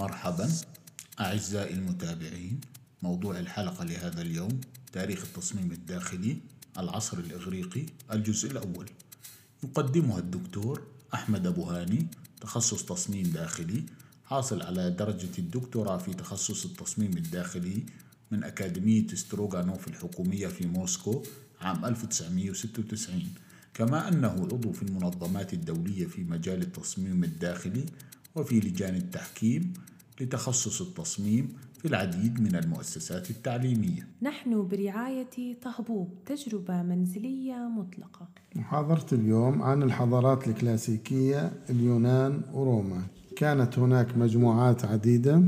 مرحبا أعزائي المتابعين موضوع الحلقة لهذا اليوم تاريخ التصميم الداخلي العصر الإغريقي الجزء الأول. يقدمها الدكتور أحمد أبو هاني تخصص تصميم داخلي حاصل على درجة الدكتوراه في تخصص التصميم الداخلي من أكاديمية ستروغانوف الحكومية في موسكو عام 1996 كما أنه عضو في المنظمات الدولية في مجال التصميم الداخلي وفي لجان التحكيم لتخصص التصميم في العديد من المؤسسات التعليمية. نحن برعاية طهبوب تجربة منزلية مطلقة. محاضرة اليوم عن الحضارات الكلاسيكية اليونان وروما. كانت هناك مجموعات عديدة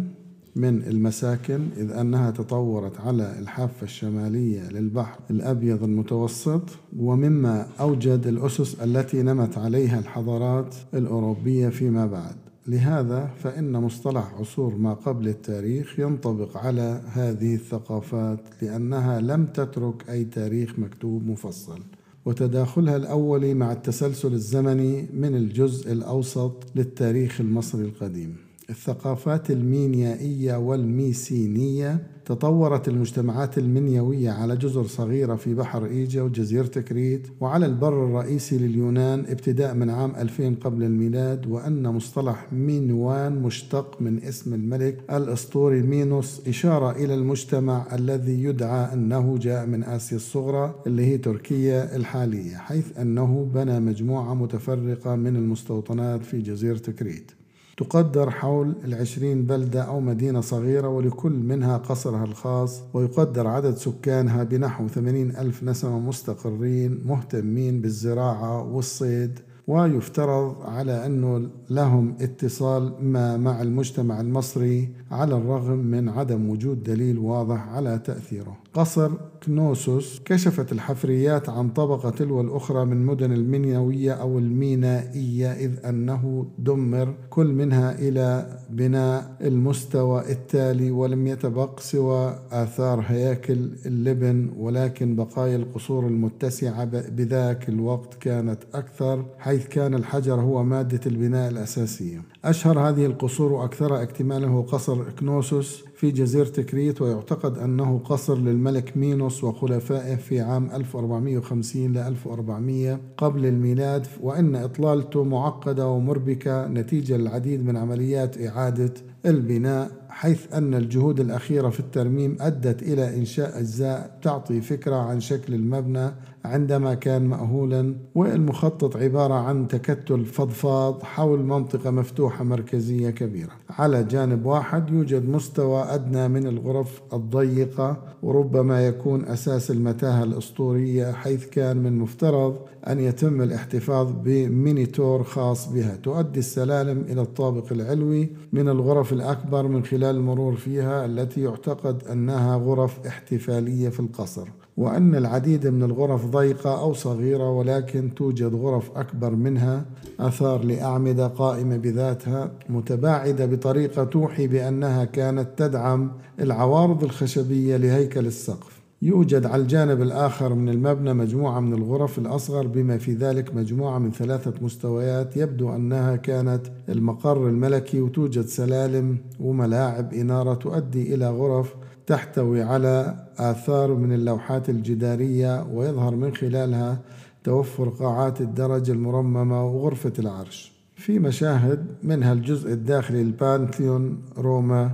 من المساكن إذ أنها تطورت على الحافة الشمالية للبحر الأبيض المتوسط ومما أوجد الأسس التي نمت عليها الحضارات الأوروبية فيما بعد. لهذا فإن مصطلح عصور ما قبل التاريخ ينطبق على هذه الثقافات لأنها لم تترك أي تاريخ مكتوب مفصل وتداخلها الأولي مع التسلسل الزمني من الجزء الأوسط للتاريخ المصري القديم. الثقافات المينيائية والميسينية تطورت المجتمعات المنيوية على جزر صغيرة في بحر إيجا وجزيرة كريت وعلى البر الرئيسي لليونان ابتداء من عام 2000 قبل الميلاد وأن مصطلح مينوان مشتق من اسم الملك الأسطوري مينوس إشارة إلى المجتمع الذي يدعى أنه جاء من آسيا الصغرى اللي هي تركيا الحالية حيث أنه بنى مجموعة متفرقة من المستوطنات في جزيرة كريت. تقدر حول العشرين بلدة أو مدينة صغيرة ولكل منها قصرها الخاص ويقدر عدد سكانها بنحو ثمانين ألف نسمة مستقرين مهتمين بالزراعة والصيد. ويفترض على أنه لهم اتصال ما مع المجتمع المصري على الرغم من عدم وجود دليل واضح على تأثيره. قصر كنوسوس كشفت الحفريات عن طبقة تلو الأخرى من مدن المنيوية أو المينائية إذ أنه دمر كل منها إلى بناء المستوى التالي ولم يتبق سوى آثار هياكل اللبن ولكن بقايا القصور المتسعة بذاك الوقت كانت أكثر حيث كان الحجر هو مادة البناء الأساسية. أشهر هذه القصور وأكثرها اكتمالا هو قصر كنوسوس في جزيرة كريت ويعتقد أنه قصر للملك مينوس وخلفائه في عام 1450 ل 1400 قبل الميلاد وإن إطلالته معقدة ومربكة نتيجة للعديد من عمليات إعادة البناء. حيث أن الجهود الأخيرة في الترميم أدت إلى إنشاء أجزاء تعطي فكرة عن شكل المبنى عندما كان مأهولا والمخطط عبارة عن تكتل فضفاض حول منطقة مفتوحة مركزية كبيرة. على جانب واحد يوجد مستوى أدنى من الغرف الضيقة وربما يكون أساس المتاهة الأسطورية حيث كان من مفترض أن يتم الاحتفاظ بمينيتور خاص بها. تؤدي السلالم إلى الطابق العلوي من الغرف الأكبر من خلال المرور فيها التي يعتقد أنها غرف احتفالية في القصر وأن العديد من الغرف ضيقة أو صغيرة ولكن توجد غرف أكبر منها أثار لأعمدة قائمة بذاتها متباعدة بطريقة توحي بأنها كانت تدعم العوارض الخشبية لهيكل السقف. يوجد على الجانب الآخر من المبنى مجموعة من الغرف الأصغر بما في ذلك مجموعة من ثلاثة مستويات. يبدو أنها كانت المقر الملكي وتوجد سلالم وملاعب إنارة تؤدي إلى غرف تحتوي على آثار من اللوحات الجدارية ويظهر من خلالها توفر قاعات الدرج المرممة وغرفة العرش. في مشاهد منها الجزء الداخلي البانثيون روما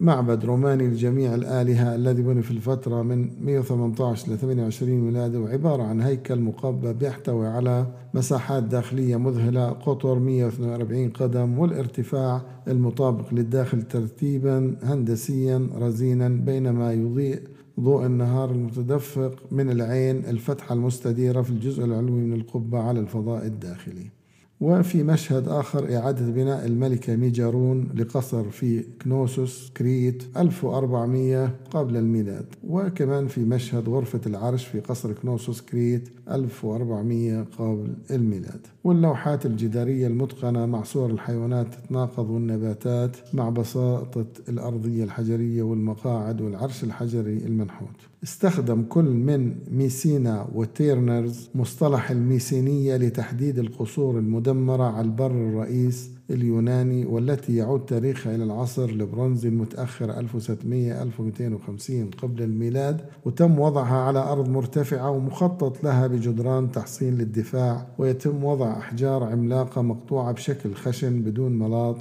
معبد روماني لجميع الآلهة الذي بني في الفترة من 118 ل 28 ميلادي وعبارة عن هيكل مقبب يحتوي على مساحات داخلية مذهلة قطر 142 قدم والارتفاع المطابق للداخل ترتيبا هندسيا رزينا بينما يضيء ضوء النهار المتدفق من العين الفتحة المستديرة في الجزء العلوي من القبة على الفضاء الداخلي. وفي مشهد آخر إعادة بناء لملكة ميجارون لقصر في كنوسوس كريت 1400 قبل الميلاد. وكمان في مشهد غرفة العرش في قصر كنوسوس كريت 1400 قبل الميلاد. واللوحات الجدارية المتقنة مع صور الحيوانات تتناقض والنباتات مع بساطة الأرضية الحجرية والمقاعد والعرش الحجري المنحوت. استخدم كل من ميسينا وتيرنز مصطلح الميسينية لتحديد القصور المدمرة على البر الرئيس اليوناني والتي يعود تاريخها إلى العصر البرونزي المتأخر 1600 1250 قبل الميلاد وتم وضعها على أرض مرتفعة ومخطط لها بجدران تحصين للدفاع ويتم وضع أحجار عملاقة مقطوعة بشكل خشن بدون ملاط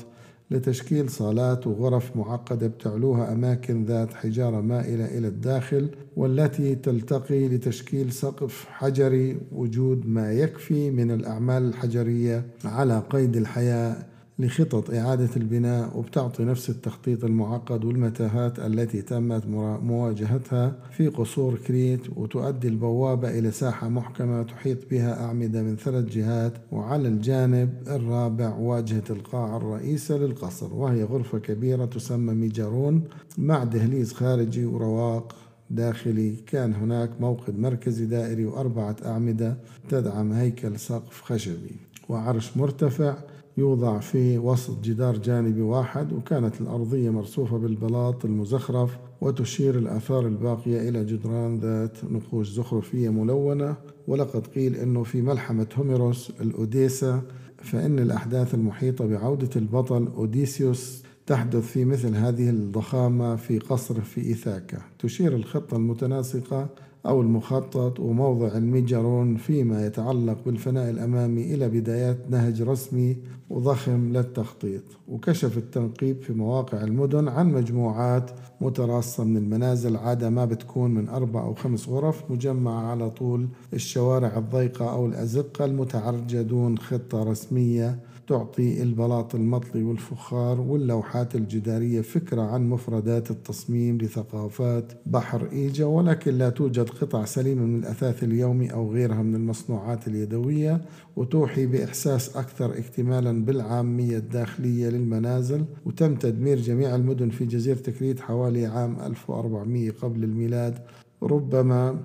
لتشكيل صالات وغرف معقدة بتعلوها أماكن ذات حجارة مائلة إلى الداخل والتي تلتقي لتشكيل سقف حجري وجود ما يكفي من الأعمال الحجرية على قيد الحياة لخطط إعادة البناء وبتعطي نفس التخطيط المعقد والمتاهات التي تمت مواجهتها في قصور كريت وتؤدي البوابة إلى ساحة محكمة تحيط بها أعمدة من ثلاث جهات وعلى الجانب الرابع واجهة القاعة الرئيسة للقصر وهي غرفة كبيرة تسمى ميجارون مع دهليز خارجي ورواق داخلي. كان هناك موقد مركزي دائري وأربعة أعمدة تدعم هيكل سقف خشبي وعرش مرتفع يوضع في وسط جدار جانبي واحد وكانت الأرضية مرصوفة بالبلاط المزخرف وتشير الآثار الباقية إلى جدران ذات نقوش زخرفية ملونة. ولقد قيل أنه في ملحمة هوميروس الأوديسا فإن الأحداث المحيطة بعودة البطل أوديسيوس تحدث في مثل هذه الضخامة في قصر في إيثاكا. تشير الخطة المتناسقة أو المخطط وموضع الميجرون فيما يتعلق بالفناء الأمامي إلى بدايات نهج رسمي وضخم للتخطيط. وكشف التنقيب في مواقع المدن عن مجموعات متراصة من المنازل عادة ما بتكون من أربع أو خمس غرف مجمعة على طول الشوارع الضيقة أو الأزقة المتعرجة دون خطة رسمية تعطي البلاط المطلي والفخار واللوحات الجدارية فكرة عن مفردات التصميم لثقافات بحر إيجا ولكن لا توجد قطع سليمة من الأثاث اليومي أو غيرها من المصنوعات اليدوية وتوحي بإحساس أكثر اكتمالا بالعامية الداخلية للمنازل وتم تدمير جميع المدن في جزيرة كريت حوالي عام 1400 قبل الميلاد ربما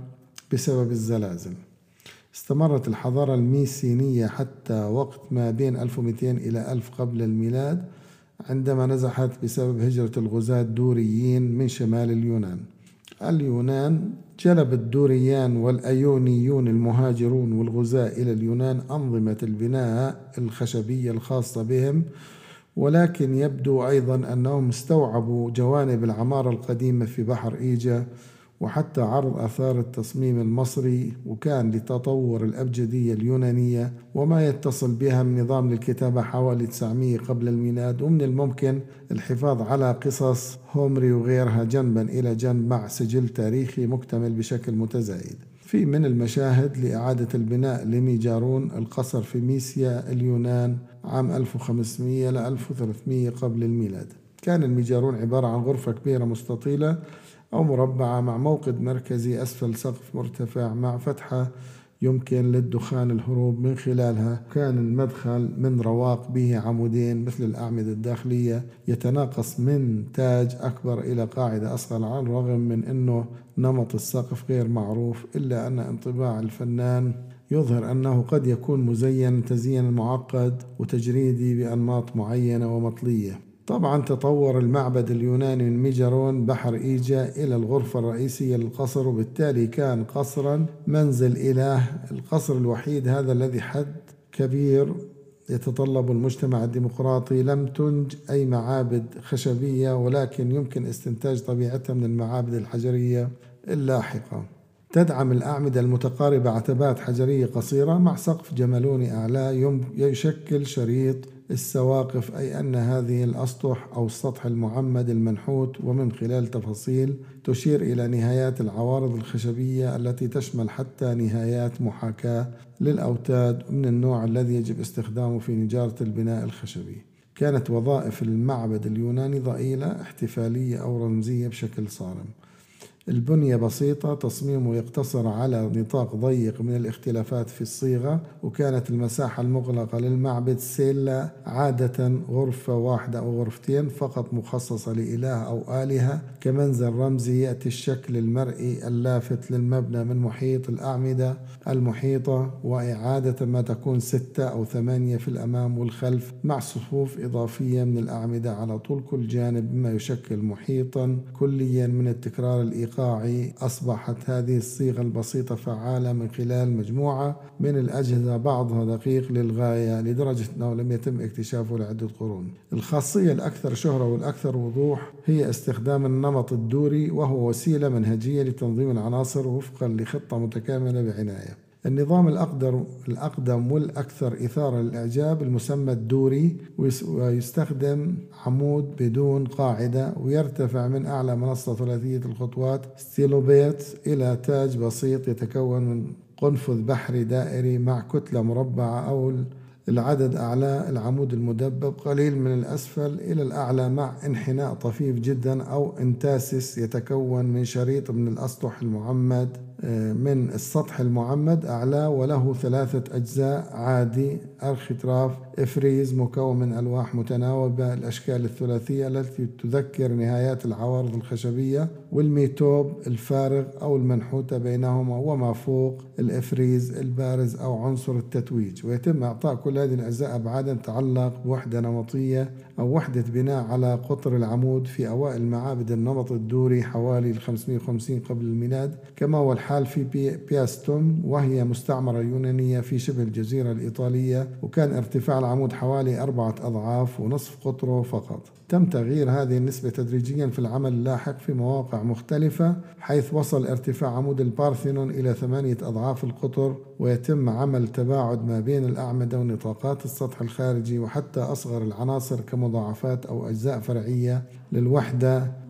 بسبب الزلازل. استمرت الحضارة الميسينية حتى وقت ما بين 1200 إلى 1000 قبل الميلاد عندما نزحت بسبب هجرة الغزاة الدوريين من شمال اليونان. اليونان جلب الدوريان والأيونيون المهاجرون والغزاة إلى اليونان أنظمة البناء الخشبية الخاصة بهم ولكن يبدو أيضا أنهم استوعبوا جوانب العمارة القديمة في بحر إيجا وحتى عرض آثار التصميم المصري وكان لتطور الأبجدية اليونانية وما يتصل بها من نظام للكتابة حوالي 900 قبل الميلاد. ومن الممكن الحفاظ على قصص هومري وغيرها جنبا إلى جنب مع سجل تاريخي مكتمل بشكل متزايد. في من المشاهد لإعادة البناء لميجارون القصر في ميسيا اليونان عام 1500 ل 1300 قبل الميلاد. كان الميجارون عبارة عن غرفة كبيرة مستطيلة أو مربعة مع موقد مركزي أسفل سقف مرتفع مع فتحة يمكن للدخان الهروب من خلالها. كان المدخل من رواق به عمودين مثل الأعمدة الداخلية يتناقص من تاج أكبر إلى قاعدة أصغر على الرغم من أنه نمط السقف غير معروف إلا أن انطباع الفنان يظهر أنه قد يكون مزين تزيين معقد وتجريدي بأنماط معينة ومطلية. طبعا تطور المعبد اليوناني من ميجرون بحر إيجا إلى الغرفة الرئيسية للقصر وبالتالي كان قصرا منزل إله. القصر الوحيد هذا الذي حد كبير يتطلب المجتمع الديمقراطي. لم تنج أي معابد خشبية ولكن يمكن استنتاج طبيعتها من المعابد الحجرية اللاحقة. تدعم الأعمدة المتقاربة عتبات حجرية قصيرة مع سقف جملوني أعلى يشكل شريط السواقف أي أن هذه الأسطح أو السطح المعمد المنحوت ومن خلال تفاصيل تشير إلى نهايات العوارض الخشبية التي تشمل حتى نهايات محاكاة للأوتاد من النوع الذي يجب استخدامه في نجارة البناء الخشبي. كانت وظائف المعبد اليوناني ضئيلة احتفالية أو رمزية بشكل صارم. البنية بسيطة تصميمه يقتصر على نطاق ضيق من الاختلافات في الصيغة وكانت المساحة المغلقة للمعبد سيلا عادة غرفة واحدة أو غرفتين فقط مخصصة لإله أو آلهة. كمنزل رمزي يأتي الشكل المرئي اللافت للمبنى من محيط الأعمدة المحيطة وإعادة ما تكون ستة أو ثمانية في الأمام والخلف مع صفوف إضافية من الأعمدة على طول. كل جانب مما يشكل محيطا كليا من التكرار الإيقاعي. الإيقاعي أصبحت هذه الصيغة البسيطة فعالة من خلال مجموعة من الأجهزة بعضها دقيق للغاية لدرجة أنه لم يتم اكتشافه لعدة قرون. الخاصية الأكثر شهرة والأكثر وضوح هي استخدام النمط الدوري وهو وسيلة منهجية لتنظيم العناصر وفقا لخطة متكاملة بعناية. النظام الأقدر الأقدم والأكثر إثارة للإعجاب المسمى الدوري ويستخدم عمود بدون قاعدة ويرتفع من أعلى منصة ثلاثية الخطوات ستيلوبيت إلى تاج بسيط يتكون من قنفذ بحري دائري مع كتلة مربعة أو العدد أعلى العمود المدبب قليل من الأسفل إلى الأعلى مع انحناء طفيف جدا أو انتاسس يتكون من شريط من الأسطح المعمد. من السطح المعمد أعلاه وله ثلاثة أجزاء عادي أرختراف إفريز مكون من ألواح متناوبة الأشكال الثلاثية التي تذكر نهايات العوارض الخشبية والميتوب الفارغ أو المنحوتة بينهما وما فوق الإفريز البارز أو عنصر التتويج. ويتم إعطاء كل هذه الأجزاء أبعادا تتعلق بوحدة نمطية أو وحدة بناء على قطر العمود في أوائل معابد النمط الدوري حوالي 550 قبل الميلاد كما هو الحال في بياستون وهي مستعمرة يونانية في شبه الجزيرة الإيطالية وكان ارتفاع العمود حوالي أربعة أضعاف ونصف قطره فقط. تم تغيير هذه النسبة تدريجيا في العمل اللاحق في مواقع مختلفة حيث وصل ارتفاع عمود البارثينون إلى ثمانية أضعاف القطر ويتم عمل تباعد ما بين الأعمدة ونطاقات السطح الخارجي وحتى أصغر العناصر كمضاعفات أو أجزاء فرعية للوحدة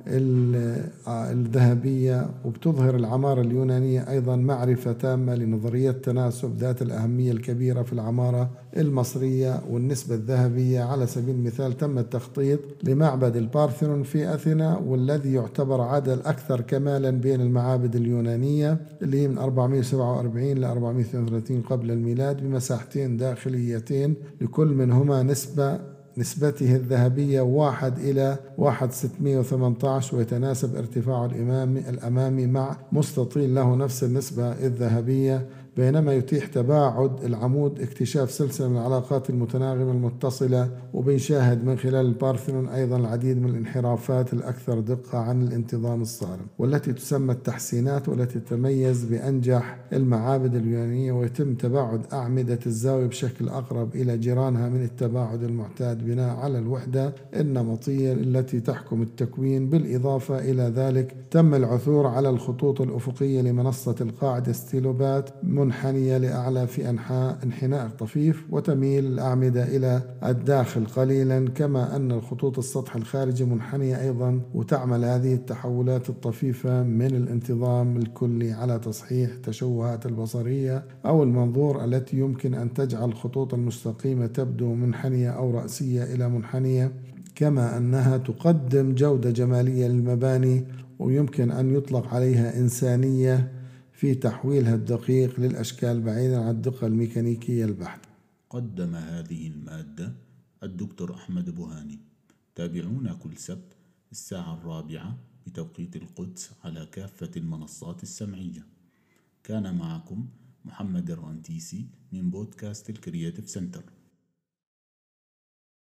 الذهبية وبتظهر العمارة اليونانية أيضا معرفة تامة لنظرية تناسب ذات الأهمية الكبيرة في العمارة المصرية والنسبة الذهبية على سبيل المثال تم التخطيط لمعبد البارثينون في أثينا والذي يعتبر عدد الأكثر كمالا بين المعابد اليونانية اللي هي من 447 ل 432 قبل الميلاد بمساحتين داخليتين لكل منهما نسبة نسبته الذهبية واحد إلى واحد ستمائة وثمانية ويتناسب ارتفاعه الأمامي مع مستطيل له نفس النسبة الذهبية. بينما يتيح تباعد العمود اكتشاف سلسلة من العلاقات المتناغمة المتصلة وبنشاهد من خلال البارثنون أيضا العديد من الانحرافات الأكثر دقة عن الانتظام الصارم والتي تسمى التحسينات والتي تتميز بأنجح المعابد اليونانية ويتم تباعد أعمدة الزاوية بشكل أقرب إلى جيرانها من التباعد المعتاد بناء على الوحدة النمطية التي تحكم التكوين. بالإضافة إلى ذلك تم العثور على الخطوط الأفقية لمنصة القاعدة ستيلوبات منحنية لأعلى في أنحاء انحناء طفيف وتميل الأعمدة إلى الداخل قليلا كما أن الخطوط السطح الخارجي منحنية أيضا وتعمل هذه التحولات الطفيفة من الانتظام الكلي على تصحيح التشوهات البصرية أو المنظور التي يمكن أن تجعل الخطوط المستقيمة تبدو منحنية أو رأسية إلى منحنية كما أنها تقدم جودة جمالية للمباني ويمكن أن يطلق عليها إنسانية في تحويلها الدقيق للأشكال بعيدا عن الدقة الميكانيكية البحتة. قدم هذه المادة الدكتور أحمد بوهاني. تابعونا كل سبت الساعة الرابعة بتوقيت القدس على كافة المنصات السمعية. كان معكم محمد الرنتيسي من بودكاست ال creative center.